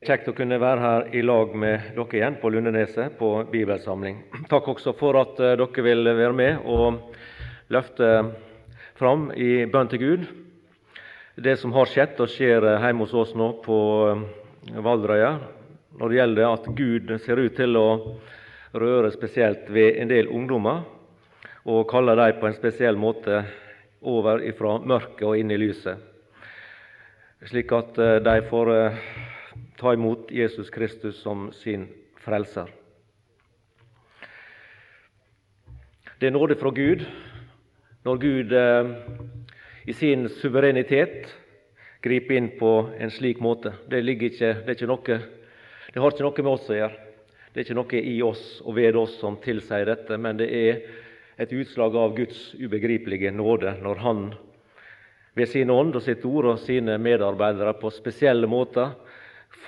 Kjekt å kunne være her i lag med dere igjen på Lundeneset på bibelsamling. Takk også for at eh, dere vil være med og løfte fram i bønn til Gud det som har skjedd og skjer eh, hjemme hos oss nå på Valdrøya Valderøya når det gjelder at Gud ser ut til å røre spesielt ved en del ungdommer og kaller dem på en spesiell måte over ifra mørket og inn i lyset, slik at de får ta imot Jesus Kristus som sin frelser. Det er nåde fra Gud når Gud eh, i sin suverenitet griper inn på en slik måte. Det, ikke, det, ikke noe, det har ikke noe med oss å gjøre. Det er ikke noe i oss og ved oss som tilsier dette, men det er et utslag av Guds ubegripelige nåde når Han ved sin ånd og sitt ord og sine medarbeidere på spesielle måter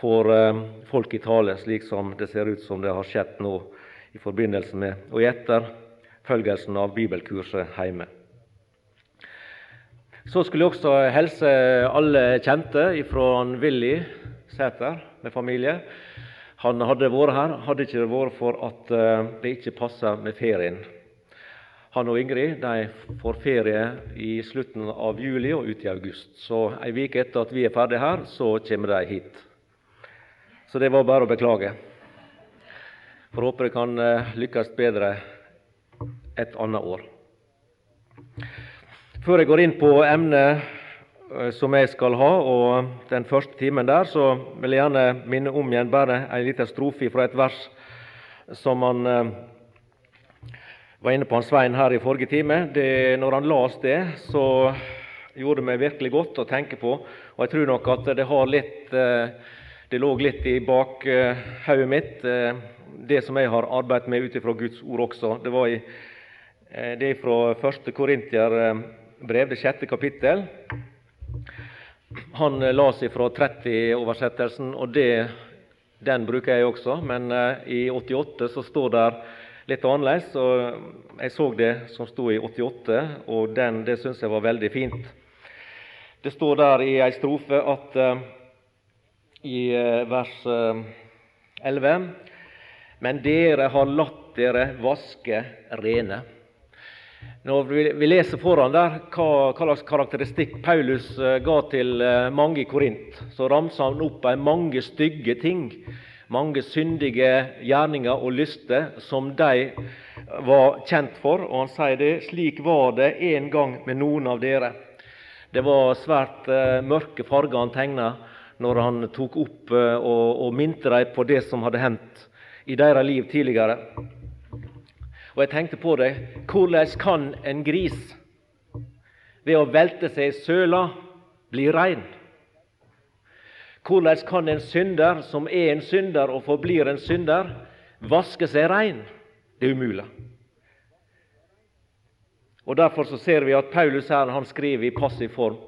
får eh, folk i tale, slik som det ser ut som det har skjedd nå i forbindelse med og i etterfølgelsen av bibelkurset hjemme. Så skulle jeg også helse alle kjente fra Willy Sæter med familie. Han hadde vært her, hadde ikke vært for at eh, det ikke passa med ferien. Han og Ingrid de får ferie i slutten av juli og ut i august. Så ei uke etter at vi er ferdige her, så kommer de hit. Så det var bare å beklage. Får håpe det kan eh, lykkes bedre et annet år. Før jeg går inn på emnet eh, som jeg skal ha, og den første timen der, så vil jeg gjerne minne om igjen bare en liten strofe fra et vers som han eh, var inne på han Svein her i forrige time. Det, når han las det, så gjorde det meg virkelig godt å tenke på, og jeg tror nok at det har litt eh, det lå litt i bakhodet mitt, eh, det som jeg har arbeidet med ut ifra Guds ord også. Det var i, eh, det er fra første Korintier-brev, det sjette kapittel. Han la las fra 30-oversettelsen, og det, den bruker jeg også. Men i 88 så står det litt annerledes. og Jeg så det som sto i 88, og den, det syns jeg var veldig fint. Det står der i ei strofe at i eh, vers 11. Eh, Men dere har latt dere vaske rene. Når vi leser foran der hva, hva slags karakteristikk Paulus eh, ga til mange i Korint, så ramser han opp av mange stygge ting, mange syndige gjerninger og lyster som de var kjent for. Og han sier det slik var det en gang med noen av dere. Det var svært mørke farger han tegna når han tok opp eh, og, og minte dem på det som hadde hendt i deres liv tidligere. Og jeg tenkte på det hvordan kan en gris ved å velte seg i søla bli rein? Hvordan kan en synder som er en synder og forblir en synder, vaske seg rein? Det er umulig. Og Derfor så ser vi at Paulus her han skriver i passiv form.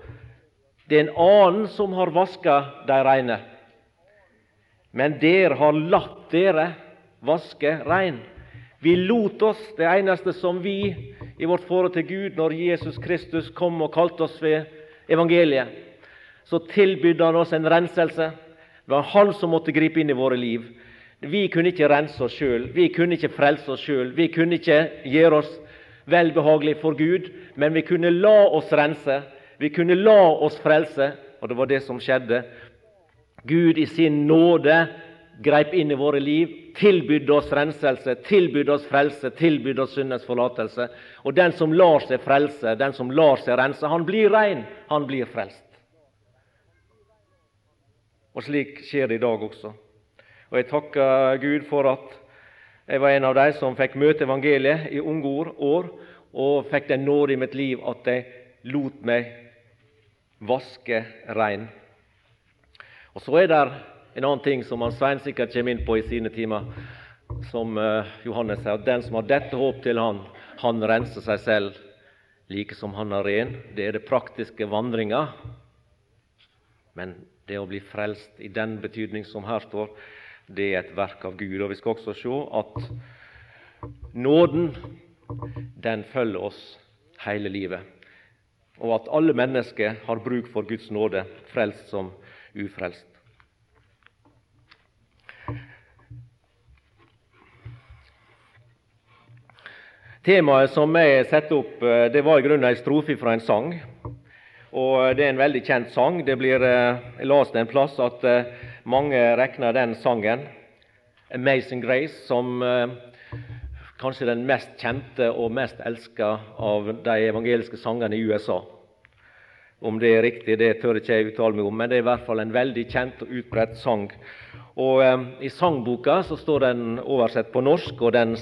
Det er en annen som har vaska dei reine. Men dere har latt dere vaske rein. Vi lot oss, det eneste som vi i vårt forhold til Gud, når Jesus Kristus kom og kalte oss ved evangeliet, så tilbydde han oss en renselse. Det var han som måtte gripe inn i våre liv. Vi kunne ikke rense oss sjøl, vi kunne ikke frelse oss sjøl, vi kunne ikke gjøre oss velbehagelige for Gud, men vi kunne la oss rense vi kunne la oss frelse, og det var det som skjedde. Gud i sin nåde greip inn i våre liv, tilbydde oss renselse, tilbydde oss frelse, tilbydde oss syndens forlatelse. Og den som lar seg frelse, den som lar seg rense, han blir rein, han blir frelst. Og slik skjer det i dag også. Og jeg takker Gud for at jeg var en av de som fikk møte evangeliet i unge år, og fikk den nåde i mitt liv at jeg lot meg vaske rein. Og Så er det en annen ting som han Svein sikkert kommer inn på i sine timer, som uh, Johannes sier, at den som har dette håp til han, han renser seg selv like som han er ren. Det er det praktiske vandringa. Men det å bli frelst i den betydning som her står, det er et verk av Gud. Og Vi skal også se at nåden, den følger oss hele livet og at alle mennesker har bruk for Guds nåde, frelst som ufrelst. Temaet som jeg satte opp, eh, det var i grunnen en strofe fra en sang. Og Det er en veldig kjent sang. Det blir, eh, Jeg en plass at eh, mange regner den sangen, 'Amazing Grace', som kanskje den mest kjente og mest elska av de evangeliske sangene i USA. Om det er riktig, det tør ikke jeg uttale meg om, men det er i hvert fall en veldig kjent og utbredt sang. Og eh, I sangboka så står den oversett på norsk, og den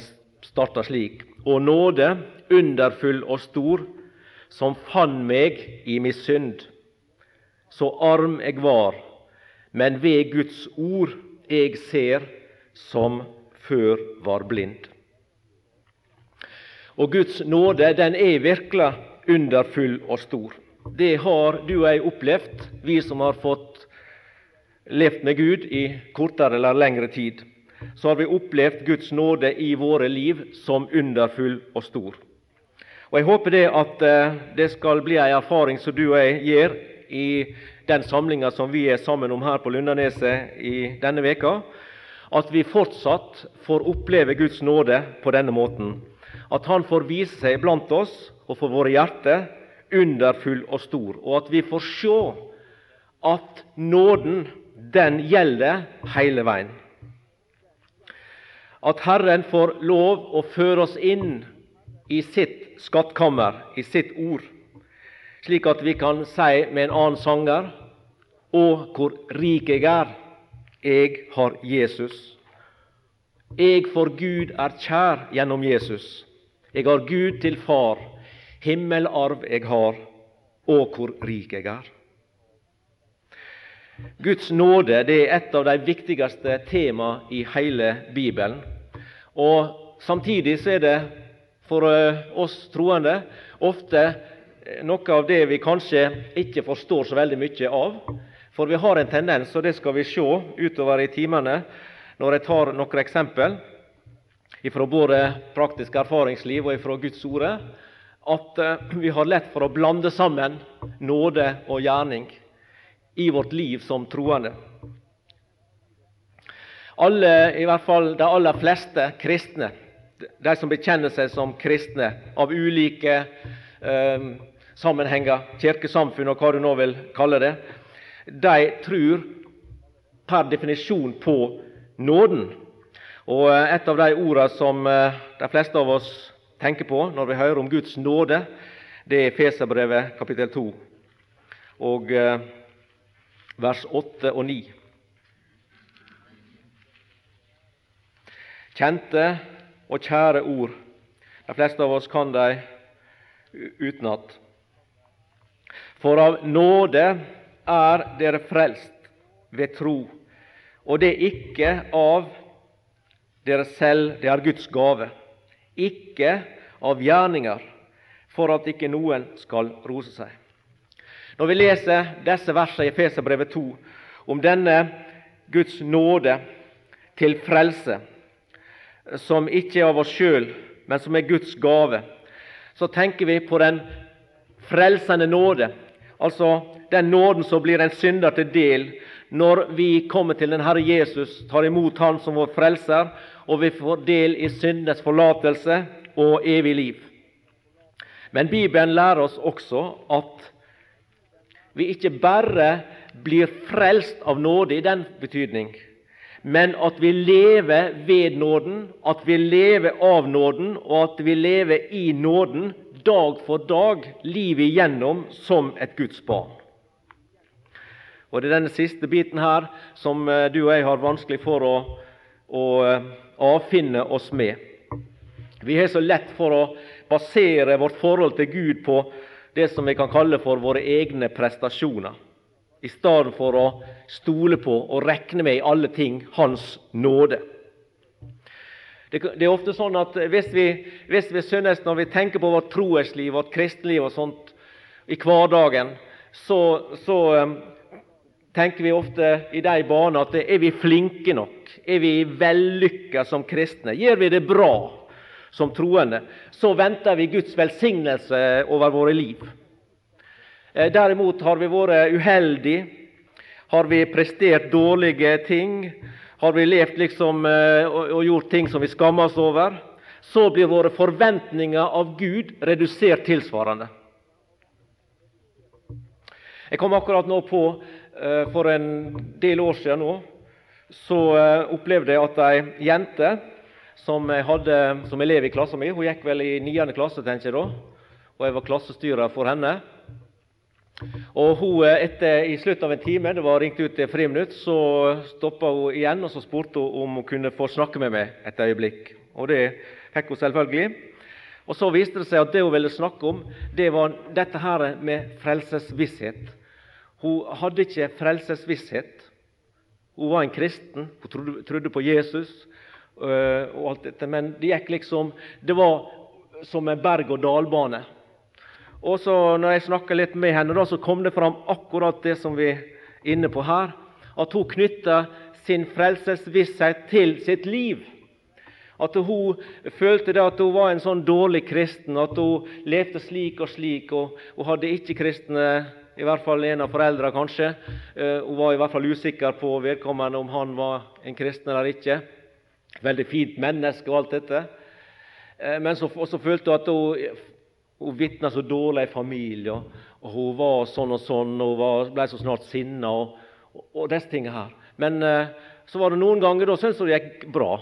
starter slik og nåde, underfull og stor, som fann meg i mi synd. Så arm eg var, men ved Guds ord eg ser, som før var blind. Og Guds nåde, den er virkelig underfull og stor. Det har du og jeg opplevd, vi som har fått levd med Gud i kortere eller lengre tid så har vi opplevd Guds nåde i våre liv som underfull og stor. Og Jeg håper det at eh, det skal bli en erfaring som du og jeg gjør i den samlinga som vi er sammen om her på Lundaneset i denne veka, at vi fortsatt får oppleve Guds nåde på denne måten. At Han får vise seg blant oss og for våre hjerter underfull og stor, og at vi får se at nåden, den gjelder hele veien at Herren får lov å føre oss inn i sitt skattkammer, i sitt ord, slik at vi kan si med en annen sanger Å, hvor rik jeg er, jeg har Jesus. Jeg for Gud er kjær gjennom Jesus. Jeg har Gud til far, himmelarv jeg har, og hvor rik jeg er. Guds nåde det er et av de viktigste tema i hele Bibelen. Og Samtidig så er det for eh, oss troende ofte eh, noe av det vi kanskje ikke forstår så veldig mye av. For vi har en tendens, og det skal vi se utover i timene når jeg tar noen eksempel fra både praktisk erfaringsliv og fra Guds ord, at eh, vi har lett for å blande sammen nåde og gjerning i vårt liv som troende alle, i hvert fall de aller fleste kristne, de som bekjenner seg som kristne av ulike eh, sammenhenger, kirkesamfunn og hva du nå vil kalle det, de tror per definisjon på nåden. Og eh, Et av de ordene som eh, de fleste av oss tenker på når vi hører om Guds nåde, det er Feserbrevet kapittel 2 og eh, vers 8 og 9. Kjente og kjære ord. De fleste av oss kan dem utenat. For av nåde er dere frelst ved tro, og det er ikke av dere selv, det er Guds gave. Ikke av gjerninger, for at ikke noen skal rose seg. Når vi leser disse versene i Feserbrevet 2 om denne Guds nåde til frelse, som ikke er av oss sjøl, men som er Guds gave, så tenker vi på den frelsende nåde, altså den nåden som blir en synder til del når vi kommer til den Herre Jesus, tar imot Han som vår frelser, og vi får del i syndenes forlatelse og evig liv. Men Bibelen lærer oss også at vi ikke bare blir frelst av nåde i den betydning, men at vi lever ved nåden, at vi lever av nåden, og at vi lever i nåden dag for dag, livet igjennom, som et Guds barn. Og Det er denne siste biten her som eh, du og jeg har vanskelig for å, å eh, avfinne oss med. Vi har så lett for å basere vårt forhold til Gud på det som vi kan kalle for våre egne prestasjoner i stedet for å stole på og regne med i alle ting Hans nåde. Det, er ofte sånn at hvis vi, hvis vi synes når vi tenker på vårt troesliv, vårt kristenliv og sånt i hverdagen, så, så um, tenker vi ofte i de baner at er vi flinke nok? Er vi vellykka som kristne? Gjør vi det bra som troende? Så venter vi Guds velsignelse over våre liv. Eh, derimot har vi vært uheldige. Har vi prestert dårlige ting? Har vi levd liksom eh, og gjort ting som vi skammer oss over? så blir våre forventninger av Gud redusert tilsvarende. Jeg kom akkurat nå på, for en del år siden nå, så eh, opplevde jeg at ei jente som jeg hadde som elev i klassen min Hun gikk vel i 9. klasse, tenker jeg da, og jeg var klassestyrer for henne. Og hun, eh, etter, I slutten av en time, det var ringt ut til friminutt, så stoppa hun igjen og så spurte hun om hun kunne få snakke med meg et øyeblikk. Og det fikk hun selvfølgelig. Og Så viste det seg at det hun ville snakke om, det var dette her med frelsesvisshet. Hun hadde ikke frelsesvisshet. Hun var en kristen, hun trodde, på Jesus. Øh, og alt dette, Men det gikk liksom Det var som en berg-og-dal-bane. Og så når jeg snakka litt med henne, da, så kom det fram akkurat det som vi er inne på her. At hun knytta sin frelsesvisshet til sitt liv. At hun følte at hun var en sånn dårlig kristen, at hun levde slik og slik. og Hun hadde ikke kristne i hvert fall en av foreldrene, kanskje. Uh, hun var i hvert fall usikker på vedkommende om han var en kristen eller ikke. Veldig fint menneske og alt dette. Uh, men så, følte hun at hun, hun vitna så dårlig i familien. og, hun var sånn og sånn, og hun ble så snart sinna og, og, og, disse tingene her. Men uh, så var det noen ganger da syntes hun det gikk bra.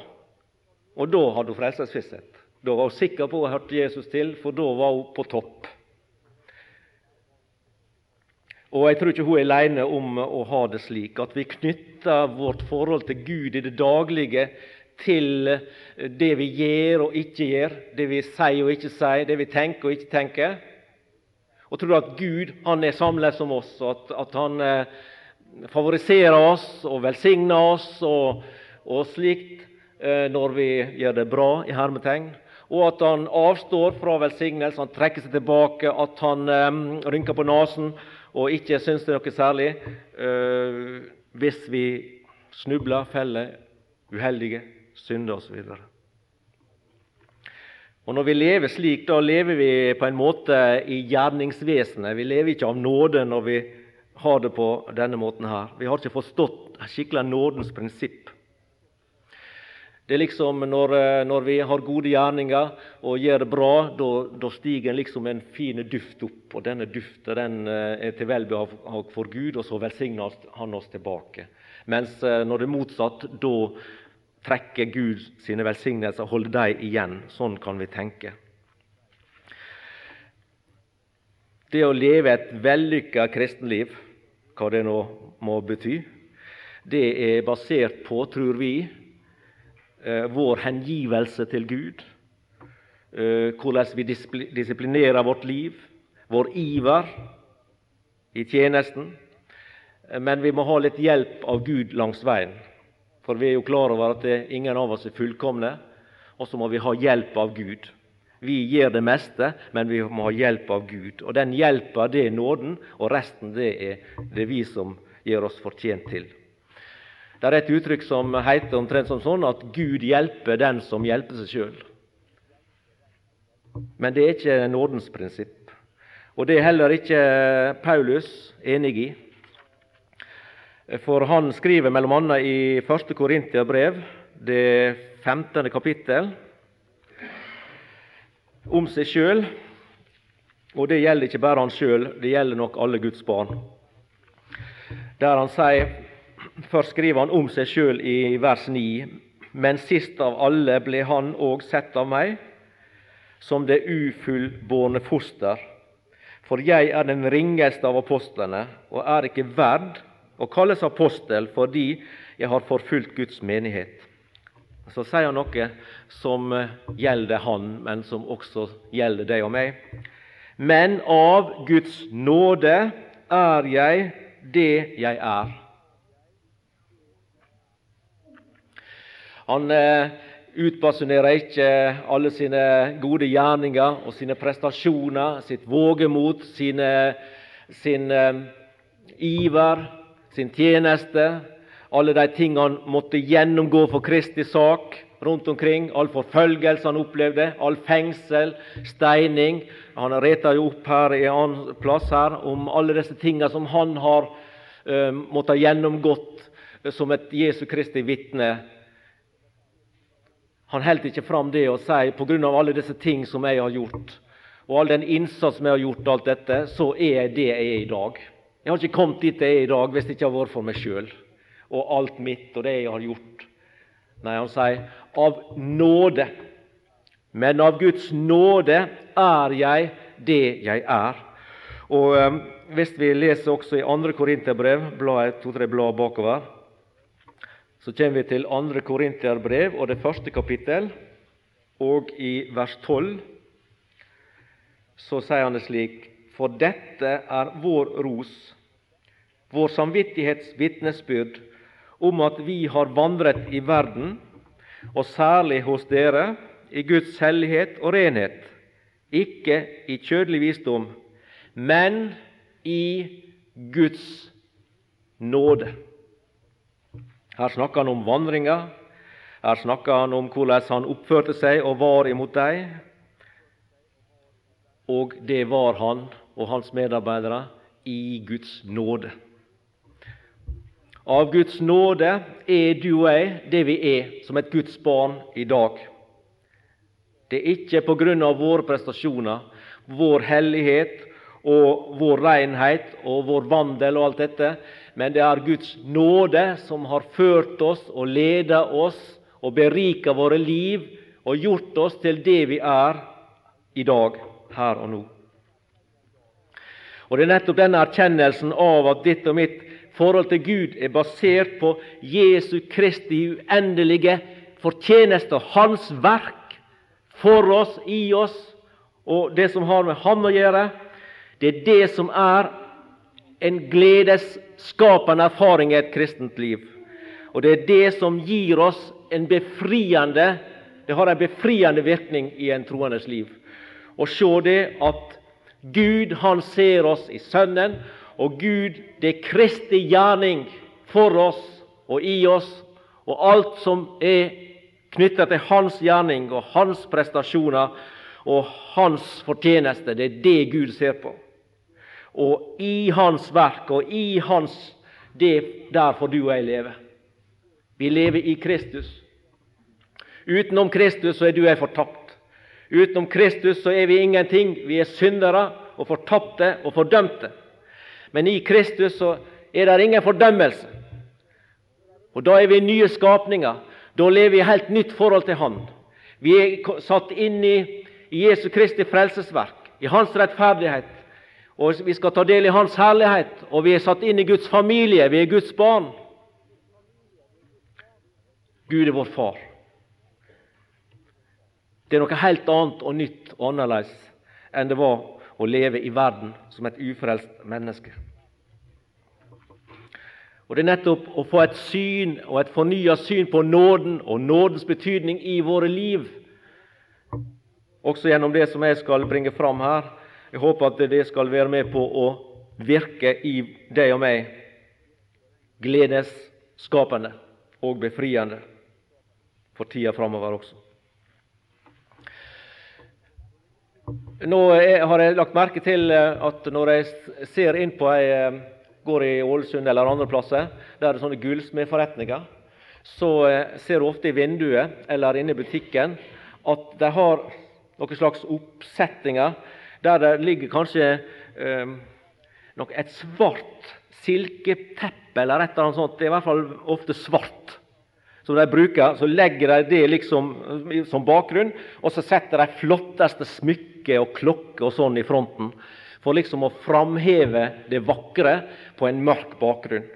Og da hadde hun frelsesvisshet. Da var hun sikker på å hun hørte Jesus til, for da var hun på topp. Og jeg tror ikke hun er alene om å ha det slik, at vi knytter vårt forhold til Gud i det daglige til det vi gjør og ikke gjør, det vi sier og ikke sier, det vi tenker og ikke tenker. Og tror at Gud han er samlet som oss, og at, at han eh, favoriserer oss og velsigner oss og, og slikt eh, når vi gjør det bra, i hermetegn. Og at han avstår fra velsignelse, han trekker seg tilbake, at han um, rynker på nesen og ikke syns det er noe særlig øh, hvis vi snubler, feller, uheldige, synder osv. Og Når vi lever slik, da lever vi på en måte i gjerningsvesenet. Vi lever ikke av nåde når vi har det på denne måten her. Vi har ikke forstått skikkelig nådens prinsipp. Det er liksom når, eh, når, vi har gode gjerninger og gjør det bra, da stiger liksom en fin duft opp. Og denne duften den eh, er til velbehag for Gud, og så velsigner Han oss tilbake. Mens eh, når det er motsatt, da trekker Gud sine velsignelser og holder dem igjen. Sånn kan vi tenke. Det å leve et vellykka kristenliv, hva det nå må bety, det er basert på, tror vi, vår hengivelse til Gud, eh, hvordan vi disiplinerer vårt liv, vår iver i tjenesten. Eh, men vi må ha litt hjelp av Gud langs veien. For vi er jo klar over at ingen av oss er fullkomne, og så må vi ha hjelp av Gud. Vi gjør det meste, men vi må ha hjelp av Gud. Og den hjelpa, det er nåden, og resten det er det vi som gjør oss fortjent til. Det er et uttrykk som heter omtrent som sånn at Gud hjelper den som hjelper seg sjøl. Men det er ikke nådens prinsipp. Og det er heller ikke Paulus enig i. For han skriver m.a. i 1. Korintiabrev, det 15. kapittel, om seg sjøl. Og det gjelder ikke bare han sjøl, det gjelder nok alle Guds barn. Der han sier Først skriver han om seg sjøl i vers 9. Men sist av alle ble han òg sett av meg som det ufullbårne foster. For jeg er den ringeste av apostlene og er ikke verd å kalles apostel fordi jeg har forfulgt Guds menighet. Så sier han noe som gjelder han, men som også gjelder deg og meg. Men av Guds nåde er jeg det jeg er. Han eh, utbasunerer ikke alle sine gode gjerninger og sine prestasjoner, sitt vågemot, sine, sin eh, iver, sin tjeneste, alle de tingene han måtte gjennomgå for Kristi sak rundt omkring, all forfølgelse han opplevde, all fengsel, steining. Han reter jo opp her i en annen plass her om alle disse tingene som han har uh, måttet gjennomgått som et Jesu Kristi vitne Han holdt ikke fram det og sier på grunn av alle disse ting som jeg har gjort, og all den innsats som jeg har gjort, alt dette, så er jeg det jeg er i dag. Jeg har ikke kommet dit jeg er i dag hvis det ikke har vært for meg sjøl og alt mitt og det jeg har gjort. Nei, han sier av nåde. Men av Guds nåde er jeg det jeg er. Og um, Hvis vi leser også i 2. Korinterbrev, to-tre blad bakover, så kommer vi til 2. Korinterbrev og det første kapittel, og i vers 12 så sier han det slik For dette er vår ros, vår samvittighets vitnesbyrd om at vi har vandret i verden, og særlig hos dere, i Guds hellighet og renhet, ikke i kjødelig visdom, men i Guds nåde. Her snakker han om vandringa, her snakker han om hvordan han oppførte seg og var imot dem. Og det var han og hans medarbeidere i Guds nåde. Av Guds nåde er du og jeg det vi er som et Guds barn i dag. Det er ikke på grunn av våre prestasjoner, vår hellighet og vår renhet og vår vandel og alt dette, men det er Guds nåde som har ført oss og ledet oss og berika våre liv og gjort oss til det vi er i dag, her og nå. Og Det er nettopp denne erkjennelsen av at ditt og mitt forhold til Gud er basert på Jesu Kristi uendelige fortjeneste, Hans verk for oss, i oss, og det som har med Han å gjøre. Det er det som er en gledesskapende erfaring i et kristent liv. Og det er det som gir oss en befriende Det har en befriende virkning i en troendes liv. Å se det at Gud, han ser oss i Sønnen, og Gud, det er Kristi gjerning for oss og i oss, og alt som er knytta til Hans gjerning og Hans prestasjoner og Hans fortjeneste, det er det Gud ser på. Og i Hans verk og i Hans det Der får du og jeg leve. Vi lever i Kristus. Utenom Kristus så er du og jeg fortapt. Utenom Kristus så er vi ingenting. Vi er syndere og fortapte og fordømte. Men i Kristus så er det ingen fordømmelse. Og Da er vi nye skapninger. Da lever vi i helt nytt forhold til Han. Vi er satt inn i Jesu Kristi frelsesverk, i Hans rettferdighet. Og Vi skal ta del i Hans herlighet, og vi er satt inn i Guds familie. Vi er Guds barn. Gud er vår far. Det er noe helt annet og nytt og annerledes enn det var å leve i verden som et ufrelst menneske. Og Det er nettopp å få et syn og et fornya syn på nåden og nådens betydning i våre liv, også gjennom det som jeg skal bringe fram her. Jeg håper at det skal være med på å virke i deg og meg gledesskapende og befriende for tida framover også. Nå har jeg lagt merke til eh, at når jeg ser inn på ei eh, går i Ålesund eller andre plasser, der det er sånne gullsmedforretninger, så eh, ser du ofte i vinduet eller inne i butikken at de har noen slags oppsettinger der det ligger kanskje eh, et svart silketeppe eller et eller annet sånt. Det er i hvert fall ofte svart som de bruker. Så legger de det liksom som bakgrunn, og så setter de flotteste smykker smykke og klokke og sånn i fronten. For liksom å framheve det vakre på en mørk bakgrunn.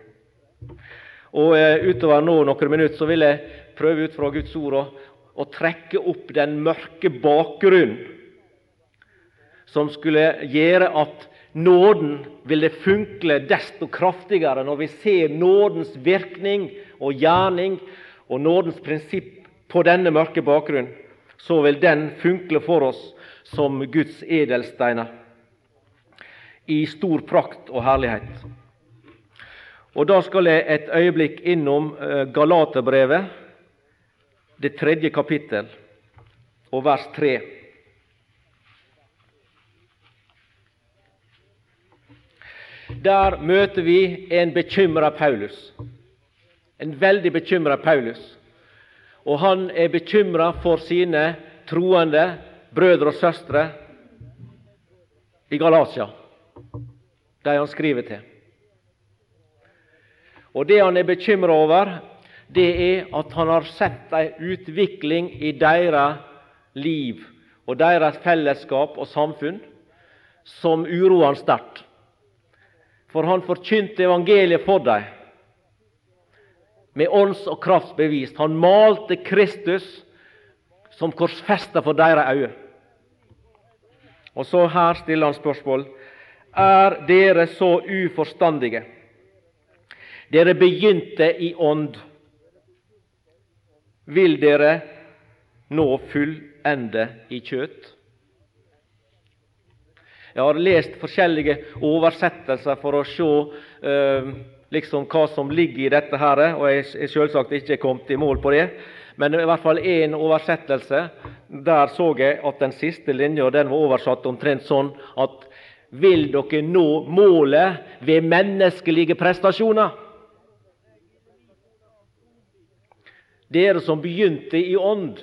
Og eh, Utover nå noen minutter så vil jeg prøve ut fra Guds ord å trekke opp den mørke bakgrunnen som skulle gjøre at nåden ville funkle desto kraftigere når vi ser nådens virkning og gjerning og nådens prinsipp på denne mørke bakgrunnen. Så vil den funkle for oss som Guds edelsteiner i stor prakt og herlighet. Og Da skal jeg et øyeblikk innom eh, Galaterbrevet, det tredje kapittel, og vers tre. Der møter vi en bekymra Paulus. En veldig bekymra Paulus. Og han er bekymra for sine troende brødre og søstre i Galatia, de han skriver til. Og Det han er bekymra over, det er at han har sett ei utvikling i deres liv og deres fellesskap og samfunn som uroer han sterkt. For han forkynte evangeliet for dem med ånds- og krafts bevist. Han malte Kristus som korsfesta for deres øyne. Og så her stiller han spørsmål. Er dere så uforstandige? Dere begynte i ånd. Vil dere nå fullende i kjøtt? Jeg har lest forskjellige oversettelser for å se eh, liksom hva som ligger i dette, her, og jeg er selvsagt ikke kommet i mål på det. Men i hvert fall én oversettelse. Der så jeg at den siste linja var oversatt omtrent sånn at vil dere nå målet ved menneskelige prestasjoner? Dere som begynte i ånd,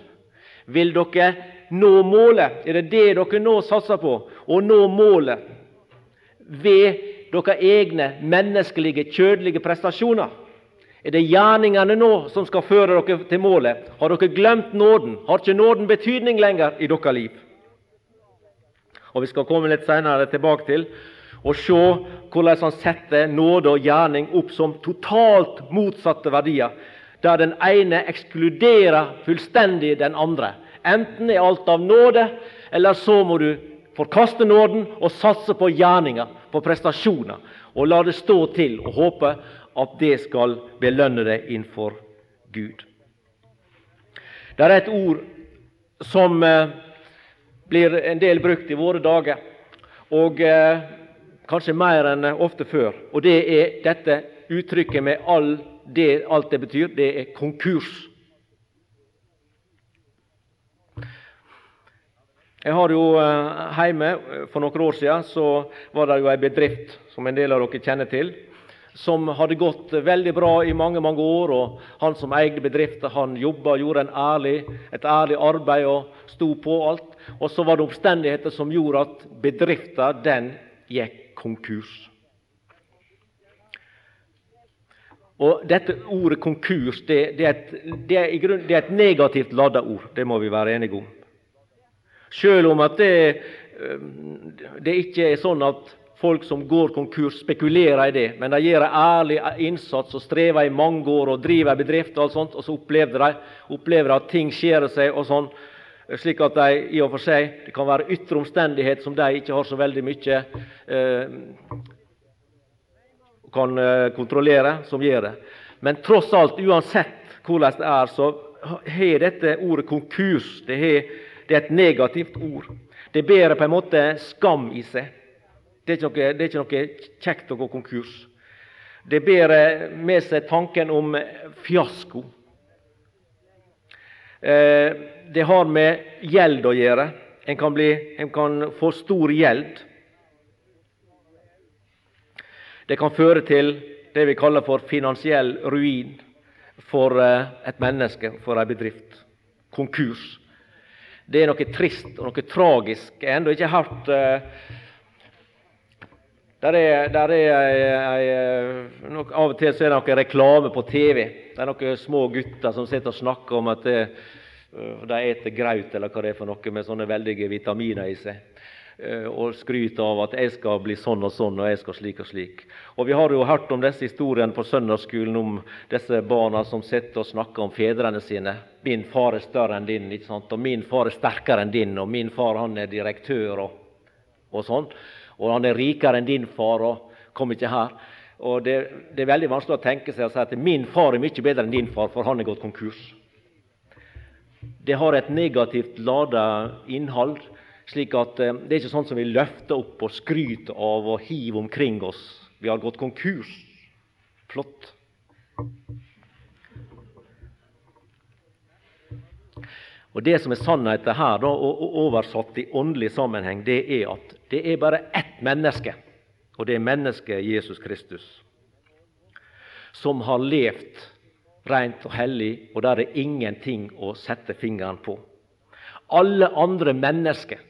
vil dere nå målet? Er det det dere nå satser på? Å nå målet ved deres egne menneskelige, kjødelige prestasjoner? Er det gjerningene nå som skal føre dere til målet? Har dere glemt nåden? Har ikke nåden betydning lenger i deres liv? Og Vi skal komme litt senere tilbake til og se hvordan han setter nåde og gjerning opp som totalt motsatte verdier der den ene ekskluderer fullstendig den andre. Enten er alt av nåde, eller så må du forkaste nåden og satse på gjerninger, på prestasjoner, og la det stå til og håpe at det skal belønne deg innenfor Gud. Det er et ord som eh, blir en del brukt i våre dager, og eh, kanskje mer enn ofte før. Og det er dette uttrykket med all det, alt det betyr, det er konkurs. Jeg har jo eh, Hjemme eh, for noen år siden så var det jo ei bedrift som en del av dere kjenner til, som hadde gått veldig bra i mange mange år. og Han som eide bedriften, han jobba, gjorde ærlig, et ærlig arbeid og sto på alt. Og så var det omstendigheter som gjorde at bedriften den gikk konkurs. Og Dette ordet konkurs det, det, er, et, det, er grunn, det er, et, negativt ladda ord. Det må vi være enige om. Selv om at det, det ikke er sånn at folk som går konkurs, spekulerer i det, men de gjør en ærlig innsats og strever i mange år og driver en bedrift, og alt sånt, og så opplever de, opplever at ting skjærer seg, og sånn, slik at de i og for seg, det kan være ytre omstendighet som de ikke har så veldig mye eh, kan eh, kontrollere, som gjør det. Men tross alt, uansett hvordan det er, så har dette ordet konkurs det, har, det er et negativt ord. Det bærer på en måte skam i seg. Det er noe, det er ikke noe kjekt å gå konkurs. Det bærer med seg tanken om fiasko. Eh, det har med gjeld å gjøre. En kan, bli, en kan få stor gjeld. Det kan føre til det vi kaller for finansiell ruin for eh, et menneske, for ei bedrift. Konkurs. Det er noe trist og noe tragisk. Jeg har ennå ikke hørt uh, der er, der er ei, ei, nok, Av og til så er det noe reklame på TV. Det er noen små gutter som sitter og snakker om at uh, de eter graut eller hva det er for noe med sånne veldige vitaminer i seg. Eh, og skryter av at 'jeg skal bli sånn og sånn', og 'jeg skal slik og slik'. Og Vi har jo hørt om disse historiene på søndagsskolen om disse barna som sitter og snakker om fedrene sine. 'Min far er større enn din', ikke sant? og 'min far er sterkere enn din', og 'min far han er direktør', og, og sånn. Og 'han er rikere enn din far', og 'kom ikke her'. Og det, det, er veldig vanskelig å tenke seg å si at 'min far er mye bedre enn din far', for han er gått konkurs. Det har et negativt lada innhold slik at eh, Det er ikke sånn som vi løfter opp og skryter av og hiver omkring oss. Vi har gått konkurs. Flott. Og Det som er sannheten her, da, og oversatt i åndelig sammenheng, det er at det er bare ett menneske, og det er mennesket Jesus Kristus, som har levd rent og hellig, og der er ingenting å sette fingeren på. Alle andre mennesker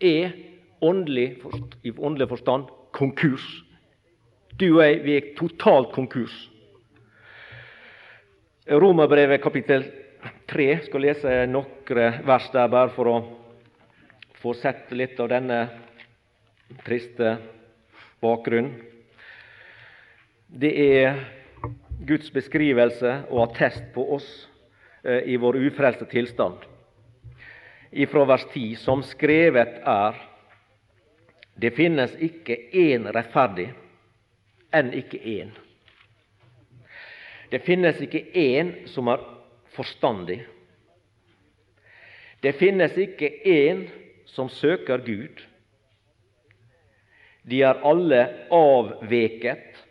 er åndelig, i åndelig forstand konkurs. Du og jeg, vi er totalt konkurs. Romerbrevet kapittel 3 skal lese noen vers der, bare for å få sett litt av denne triste bakgrunnen. Det er Guds beskrivelse og attest på oss eh, i vår ufrelste tilstand. Ifra vers 10, som skrevet er, det finnes ikke én rettferdig, enn ikke én. Det finnes ikke én som er forstandig. Det finnes ikke én som søker Gud. De er alle avveket,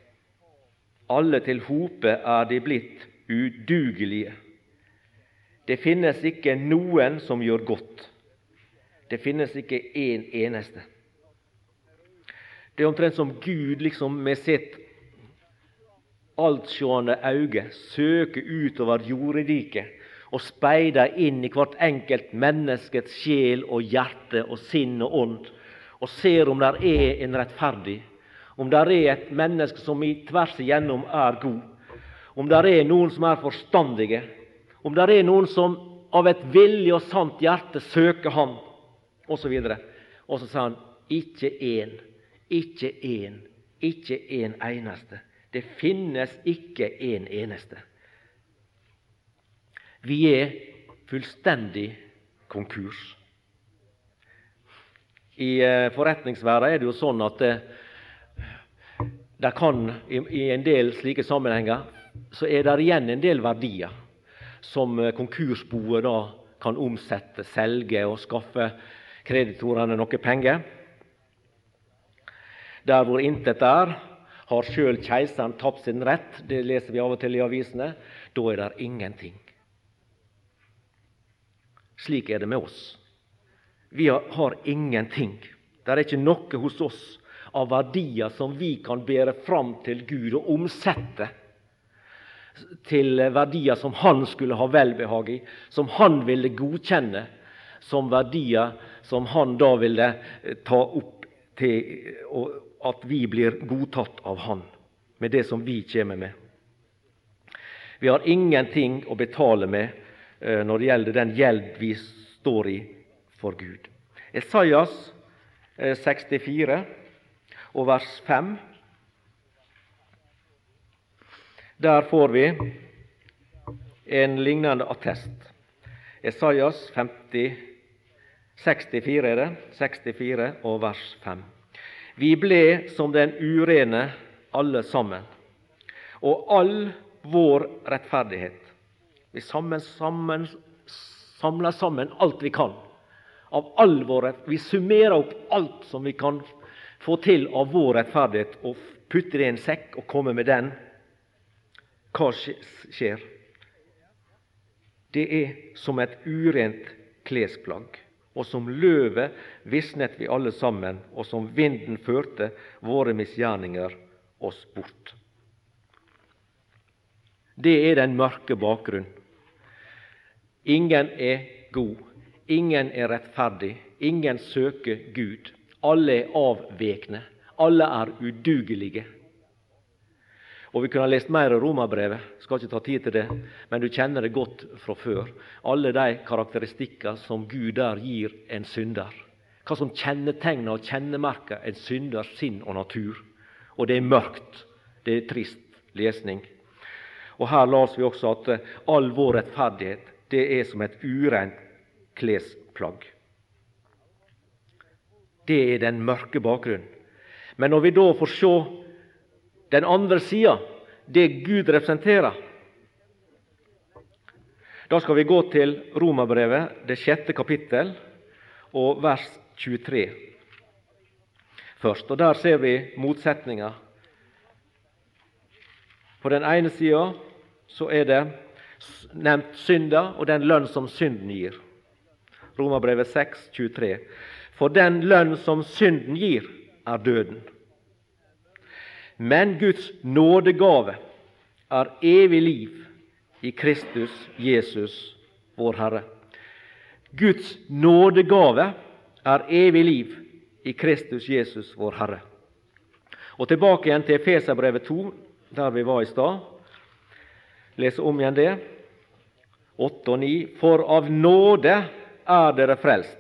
alle til hope er de blitt udugelige. Det finnes ikke noen som gjør godt. Det finnes ikke én en eneste. Det er omtrent som Gud liksom med sitt altsjående øye søker utover jordriket og speider inn i hvert enkelt menneskets sjel og hjerte og sinn og ånd, og ser om der er en rettferdig, om der er et menneske som i tvers igjennom er god, om der er noen som er forstandige, om det er noen som av et villig og sant hjerte søker Ham, osv. Og så sa han ikke én, ikke én, ikke en eneste. Det finnes ikke en eneste. Vi er fullstendig konkurs. I eh, forretningsverden er det jo sånn at det, eh, det kan i en del slike sammenhenger så er det igjen en del verdier som eh, konkursboet da kan omsette, selge og skaffe kreditorene noe penger. Der hvor intet er, har sjøl keiseren tapt sin rett. Det leser vi av og til i avisene. Da er det ingenting. Slik er det med oss. Vi har ingenting. Det er ikke noe hos oss av verdier som vi kan bære fram til Gud og omsette til verdier som Han skulle ha velbehag i, som Han ville godkjenne som verdier som Han da ville eh, ta opp til at vi blir godtatt av Han med det som vi kommer med. Vi har ingenting å betale med Eh, når det gjelder den gjeld vi står i for Gud. Esaias 64 eh, og vers 5. Der får vi en lignende attest. Esaias 50, 64 er det, 64 og vers 5. Vi ble som den urene alle sammen, og all vår rettferdighet vi sammen, sammen, samler sammen alt vi kan av all vår Vi summerer opp alt som vi kan få til av vår rettferdighet, og putter det i en sekk og kommer med den. Hva skjer? Det er som et urent klesplagg. Og som løvet visnet vi alle sammen, og som vinden førte våre misgjerninger oss bort. Det er den mørke bakgrunnen Ingen er god, ingen er rettferdig, ingen søker Gud. Alle er avvekne, alle er udugelige. Og Vi kunne ha lest mer av Romerbrevet, skal ikke ta tid til det, men du kjenner det godt fra før. Alle de karakteristikker som Gud der gir en synder. Hva som kjennetegner og kjennemerker en synders sinn og natur. Og det er mørkt. Det er trist lesning. Og Her las vi også at all vår rettferdighet det er som et urent klesplagg. Det er den mørke bakgrunnen. Men når vi da får se den andre sida, det Gud representerer, da skal vi gå til Romerbrevet, det sjette kapittel, og vers 23 først. Og Der ser vi motsetninga. På den ene sida så er det nevnt synda og den lønn som synden gir. Romerbrevet 6, 23. For den lønn som synden gir, er døden. Men Guds nådegave er evig liv i Kristus Jesus, vår Herre. Guds nådegave er evig liv i Kristus Jesus, vår Herre. Og Tilbake igjen til Efeserbrevet 2, der vi var i stad. Lese om igjen det. 8 og 9. For av nåde er dere frelst.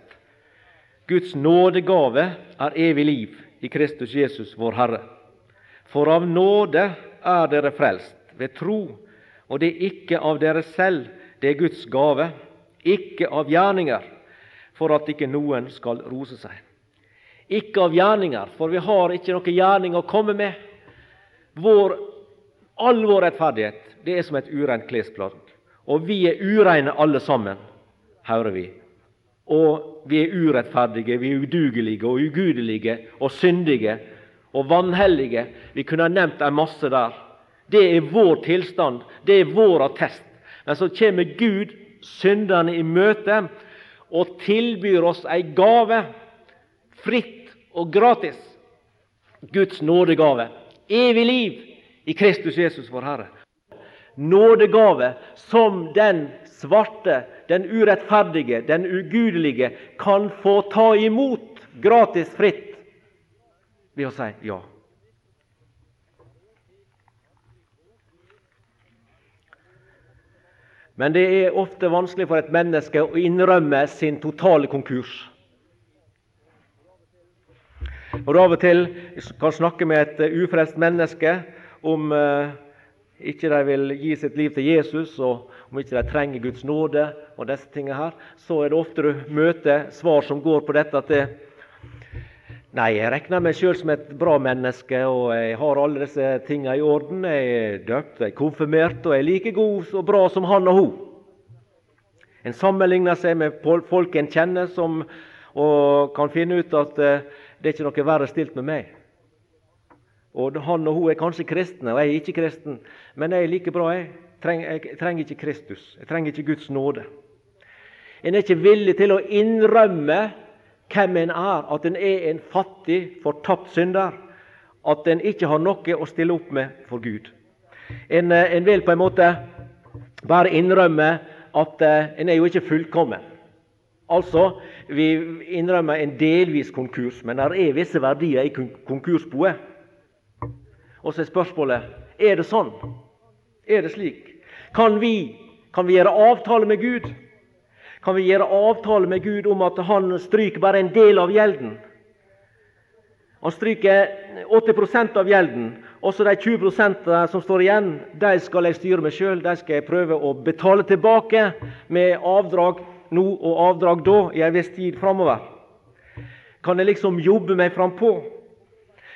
Guds nådegave er evig liv i Kristus Jesus, vår Herre. For av nåde er dere frelst, ved tro, og det er ikke av dere selv, det er Guds gave, ikke av gjerninger, for at ikke noen skal rose seg. Ikke av gjerninger, for vi har ikke noe gjerning å komme med. Vår, all vår rettferdighet det er som et urent klesplagg. Og vi er ureine alle sammen, hører vi. Og vi er urettferdige, vi er udugelige og ugudelige og syndige og vanhellige. Vi kunne ha nevnt en masse der. Det er vår tilstand, det er vår attest. Men så kommer Gud synderne i møte og tilbyr oss ei gave, fritt og gratis. Guds nådegave. Evig liv i Kristus Jesus, vår Herre nådegave som den svarte, den urettferdige, den ugudelige kan få ta imot gratis, fritt, ved å si ja. Men det er ofte vanskelig for et menneske å innrømme sin totale konkurs. Når du av og til kan snakke med et ufrelst menneske om uh, ikke de vil gi sitt liv til Jesus, og om ikke de trenger Guds nåde, og disse tingene her, så er det ofte du møter svar som går på dette at det, Nei, jeg regner meg sjøl som et bra menneske, og jeg har alle disse tingene i orden. Jeg er døpt, jeg er konfirmert, og jeg er like god og bra som han og hun. En sammenligner seg med folk en kjenner, som, og kan finne ut at eh, det er ikke noe verre stilt med meg. Og Han og hun er kanskje kristne, og jeg er ikke kristen, men jeg er like bra. Jeg jeg trenger ikke Kristus. Jeg trenger ikke Guds nåde. En er ikke villig til å innrømme hvem en er, at en er en fattig, fortapt synder. At en ikke har noe å stille opp med for Gud. En, eh, en vil på en måte bare innrømme at uh, en er jo ikke fullkommen. Altså, vi innrømmer en delvis konkurs, men det er visse verdier i konkursboet. Og så er spørsmålet er det sånn. Er det slik? Kan vi, kan vi gjøre avtale med Gud? Kan vi gjøre avtale med Gud om at han stryker bare en del av gjelden? Han stryker 80% av gjelden, Også de 20% som står igjen, de skal jeg styre meg sjøl. De skal jeg prøve å betale tilbake med avdrag nå og avdrag da i en viss tid framover. Kan jeg liksom jobbe meg frampå?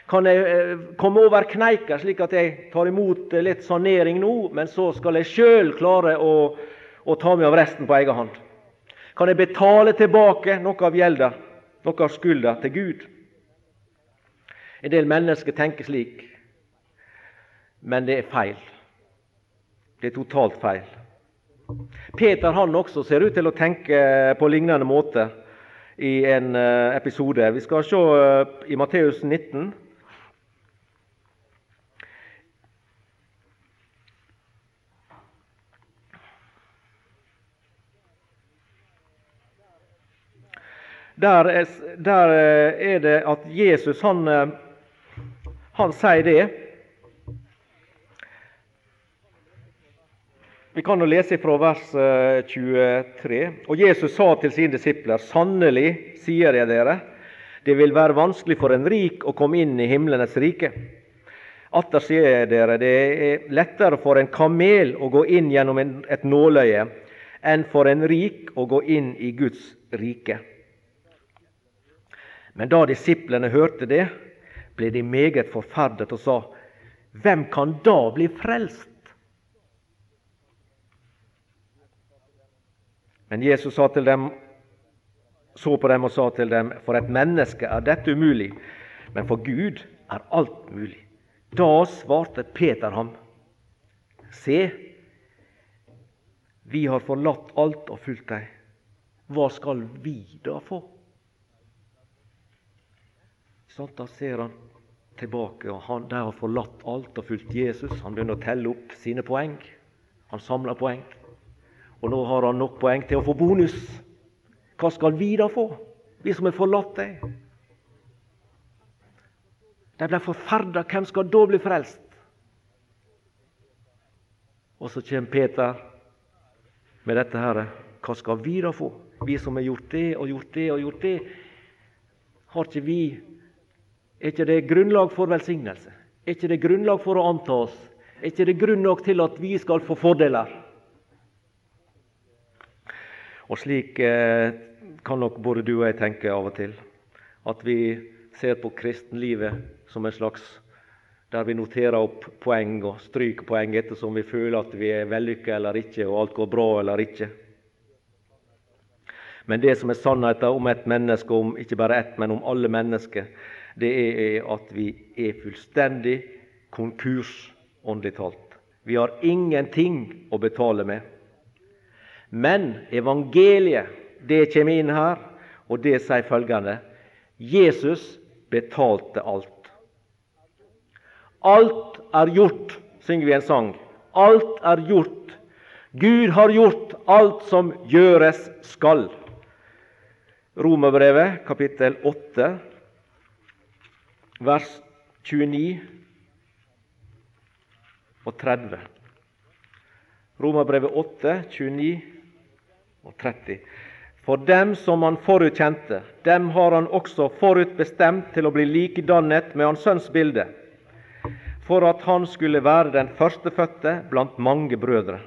kan jeg eh, komme over kneika, slik at jeg tar imot eh, litt sanering nå, men så skal jeg sjøl klare å, å, ta meg av resten på egen hånd. Kan jeg betale tilbake noe av gjelda, noe av skylda, til Gud? En del mennesker tenker slik, men det er feil. Det er totalt feil. Peter han også ser ut til å tenke på lignende måte i en eh, episode. Vi skal se i Matteus 19. Der er, der eh, er det at Jesus han, eh, han sier det. Vi kan jo lese fra vers 23. Eh, Og Jesus sa til sine disipler.: Sannelig sier jeg dere, det vil være vanskelig for en rik å komme inn i himlenes rike. Atter sier jeg dere, det er lettere for en kamel å gå inn gjennom et nåløye enn for en rik å gå inn i Guds rike. Men da disiplene hørte det, ble de meget forferdet og sa:" Hvem kan da bli frelst? Men Jesus sa til dem, så på dem og sa til dem:" For et menneske er dette umulig, men for Gud er alt mulig. Da svarte Peter ham, Se, vi har forlatt alt og fulgt deg. Hva skal vi da få? Sånn, da ser han tilbake, og han der har forlatt alt og fulgt Jesus. Han begynner å telle opp sine poeng. Han samler poeng. Og nå har han nok poeng til å få bonus. Hva skal vi da få, vi som har forlatt deg? De ble forferda. Hvem skal da bli frelst? Og så kommer Peter med dette her. Hva skal vi da få, vi som har gjort det og gjort det og gjort det? Har ikke vi Er ikke det grunnlag for velsignelse? Er ikke det grunnlag for å anta oss? Er ikke det grunn nok til at vi skal få fordeler? Og slik eh, kan nok både du og jeg tenke av og til. At vi ser på kristenlivet som en slags der vi noterer opp poeng og stryker poeng ettersom vi føler at vi er vellykka eller ikke, og alt går bra eller ikke. Men det som er sannheten om et menneske, om ikke bare ett, men om alle mennesker, det er at vi er fullstendig konkurs, åndelig talt. Vi har ingenting å betale med. Men evangeliet, det kommer inn her, og det sier følgende Jesus betalte alt. Alt er gjort, synger vi en sang. Alt er gjort. Gud har gjort alt som gjøres skal. Romerbrevet kapittel 8, vers 29 og 30. Romerbrevet 8, 29 og 30. For dem som han forutkjente, dem har han også forutbestemt til å bli likedannet med hans sønns bilde, for at han skulle være den førstefødte blant mange brødre.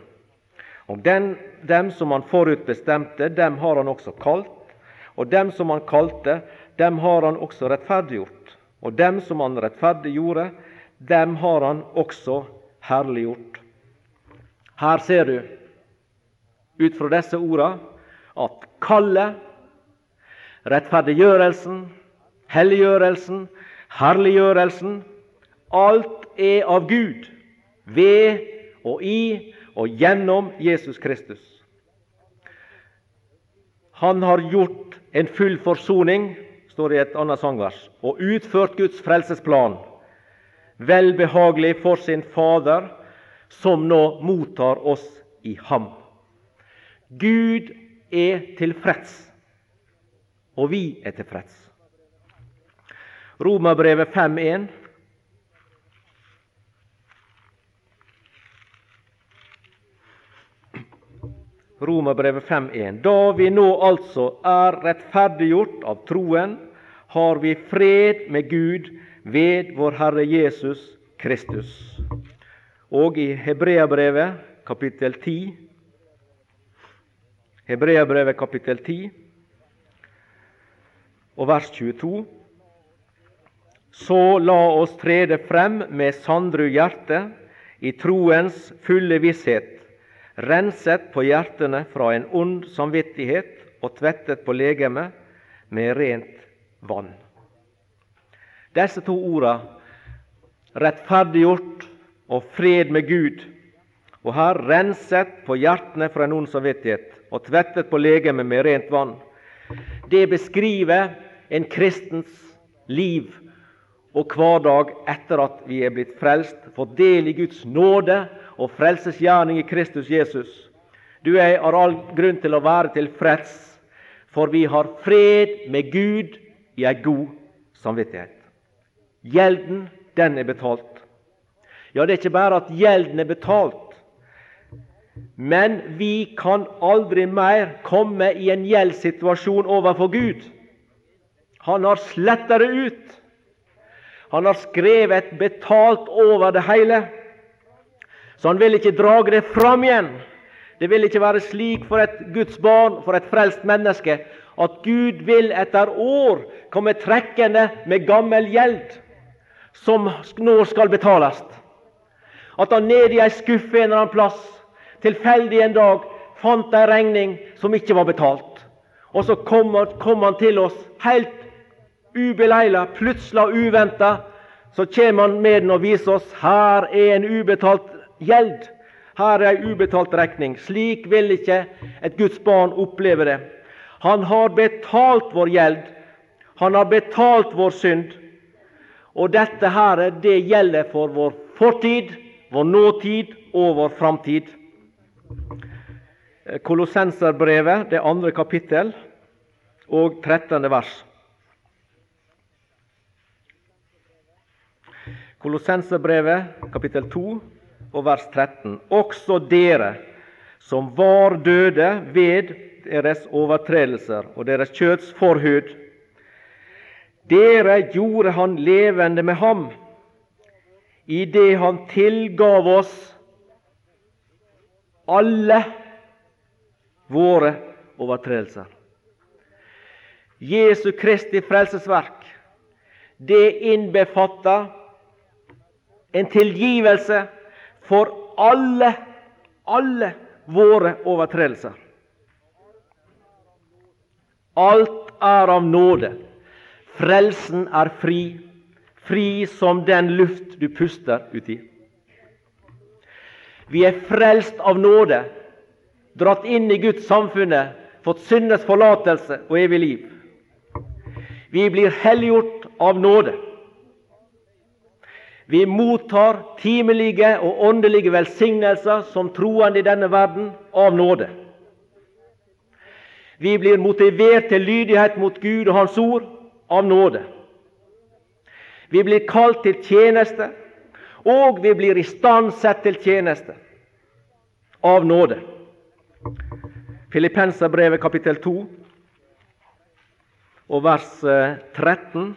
Og den, dem som han forutbestemte, dem har han også kalt. Og dem som han kalte, dem har han også rettferdiggjort. Og dem som han rettferdiggjorde, dem har han også herliggjort. Her ser du, ut fra disse orda, at kallet, rettferdiggjørelsen, helliggjørelsen, herliggjørelsen Alt er av Gud, ved og i og gjennom Jesus Kristus. Han har gjort en full forsoning, står det i et annet sangvers, og utført Guds frelsesplan, velbehagelig for sin Fader, som nå mottar oss i ham. Gud er tilfreds, og vi er tilfreds. Romerbrevet 5.1 Romerbrevet 5.1. Da vi nå altså er rettferdiggjort av troen, har vi fred med Gud ved vår Herre Jesus Kristus. Og i Hebreabrevet kapittel 10 Hebreabrevet kapittel 10 og vers 22. Så la oss trede frem med sandru hjerte i troens fulle visshet renset på hjertene fra en ond samvittighet og tvettet på legemet med rent vann. Disse to orda, rettferdiggjort og fred med Gud, og her renset på hjertene fra en ond samvittighet og tvettet på legemet med rent vann, det beskriver en kristens liv og hverdag etter at vi er blitt frelst, fått del i Guds nåde og frelsesgjerning i Kristus Jesus. Du er har all grunn til å være tilfreds, for vi har fred med Gud i ei god samvittighet. Gjelden, den er betalt. Ja, det er ikke bare at gjelden er betalt, men vi kan aldri mer komme i en gjeldssituasjon overfor Gud. Han har sletta det ut. Han har skrevet betalt over det hele. Så han vil ikke drage det fram igjen. Det vil ikke være slik for et Guds barn, for et frelst menneske, at Gud vil etter år komme trekkende med gammel gjeld som nå skal betales. At han nede i ei skuffe en eller annen plass tilfeldig en dag fant ei regning som ikke var betalt. Og så kom, kom han til oss helt ubeleila, plutselig og uventa. Så kommer han med den og viser oss her er en ubetalt gjeld. Her er ei ubetalt regning. Slik vil ikke et Guds barn oppleve det. Han har betalt vår gjeld. Han har betalt vår synd. Og dette her, det gjelder for vår fortid, vår nåtid og vår framtid. Kolossenserbrevet, det andre kapittel, og 13. vers. Kolossenserbrevet, kapittel 2, og vers 13. Også dere som var døde ved deres overtredelser og deres kjøts forhud, dere gjorde han levende med ham idet han tilgav oss alle våre overtredelser. Jesu Kristi frelsesverk, det innbefatter en tilgivelse for alle, alle våre overtredelser. Alt er av nåde. Frelsen er fri, fri som den luft du puster uti. Vi er frelst av nåde, dratt inn i Guds samfunnet, fått syndens forlatelse og evig liv. Vi blir helliggjort av nåde. Vi mottar timelige og åndelige velsignelser som troende i denne verden av nåde. Vi blir motivert til lydighet mot Gud og Hans ord av nåde. Vi blir kalt til tjeneste, og vi blir istandsatt til tjeneste av nåde. Filippenserbrevet kapittel 2 og vers 13.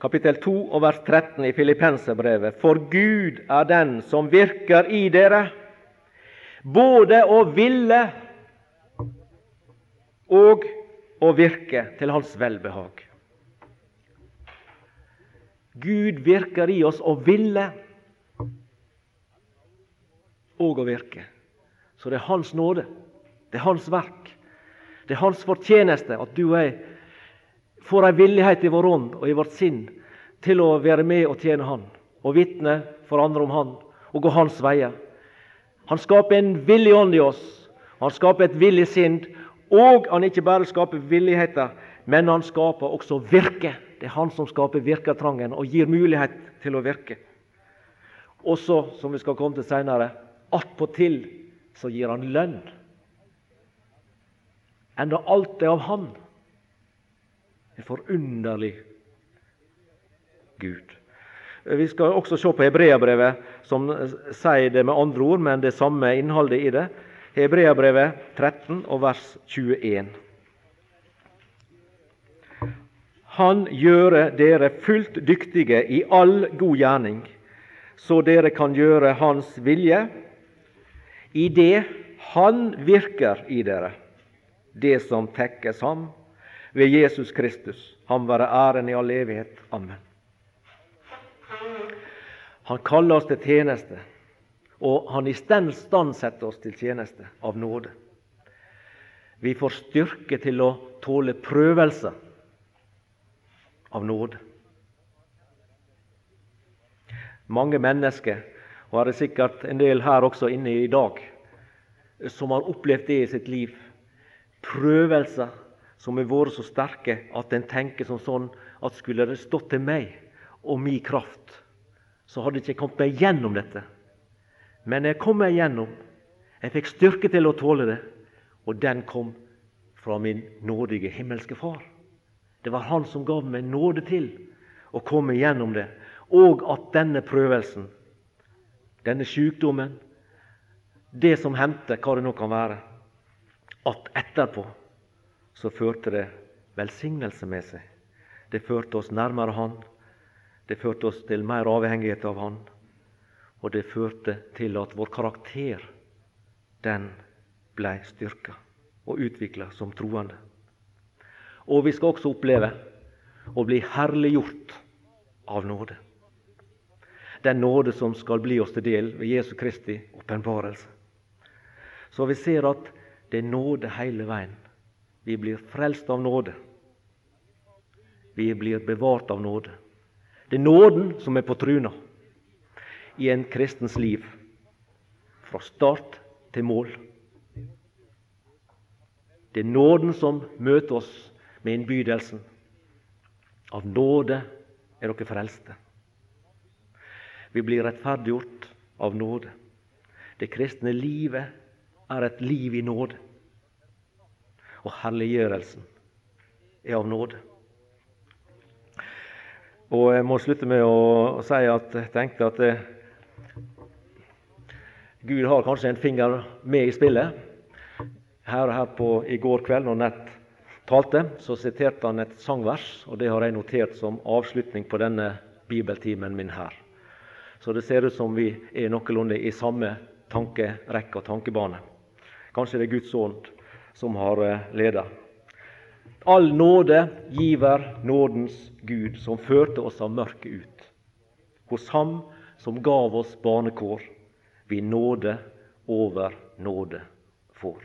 kapittel 2 og vers 13 i Filippenserbrevet. For Gud er den som virker i dere, både å ville og å virke til Hans velbehag. Gud virker i oss å ville og å virke. Så det er Hans nåde, det er Hans verk, det er Hans fortjeneste at du og jeg får ei villighet i vår ånd og i vårt sinn til å være med og tjene Han, og vitne for andre om Han, og gå Hans veier. Han skaper en villig ånd i oss, han skaper et villig sinn, og han ikke bare skaper villigheter, men han skaper også virke. Det er han som skaper virkertrangen og gir mulighet til å virke. Og så, som vi skal komme til seinere, attpåtil så gir han lønn. Enda alt er av Han. En forunderlig Gud. Vi skal også se på Hebreabrevet, som sier det med andre ord, men det samme innholdet i det. Hebreabrevet 13 og vers 21. Han gjøre dere fullt dyktige i all god gjerning, så dere kan gjøre Hans vilje, i det Han virker i dere, det som tekkes Ham ved Jesus Kristus. Ham være æren i all evighet. Amen. Han kaller oss til tjeneste, og han i stand setter oss til tjeneste av nåde. Vi får styrke til å tåle prøvelser av nåde. Mange mennesker, og har det sikkert en del her også inne i dag, som har opplevd det i sitt liv. Prøvelser som har vært så sterke at en tenker som sånn at skulle det stått til meg og min kraft, så hadde jeg ikke kommet meg gjennom dette. Men jeg kom meg gjennom. Jeg fikk styrke til å tåle det, og den kom fra min nådige himmelske Far. Det var Han som gav meg nåde til å komme gjennom det, og at denne prøvelsen, denne sykdommen, det som hendte, hva det nå kan være, at etterpå så førte det velsignelse med seg. Det førte oss nærmere Han. Det førte oss til mer avhengighet av Han. Og det førte til at vår karakter den blei styrka og utvikla som troende. Og vi skal også oppleve å bli herliggjort av nåde. Den nåde som skal bli oss til del ved Jesu Kristi åpenbarelse. Så vi ser at det er nåde hele veien. Vi blir frelst av nåde. Vi blir bevart av nåde. Det er nåden som er på truna i en kristens liv, fra start til mål. Det er nåden som møter oss med innbydelsen. Av nåde er dere frelste. Vi blir rettferdiggjort av nåde. Det kristne livet er et liv i nåde. Og helliggjørelsen er av nåde. Og Jeg må slutte med å si at jeg tenkte at det, Gud har kanskje en finger med i spillet. Her, og her på, I går kveld når Nett talte, så siterte han et sangvers, og det har jeg notert som avslutning på denne bibeltimen min her. Så det ser ut som vi er noenlunde i samme tankerekke og tankebane. Kanskje det er Guds ånd som har eh, leda. All nåde giver nådens Gud, som førte oss av mørket ut. Hos Ham som gav oss barnekår vi nåde over nåde får.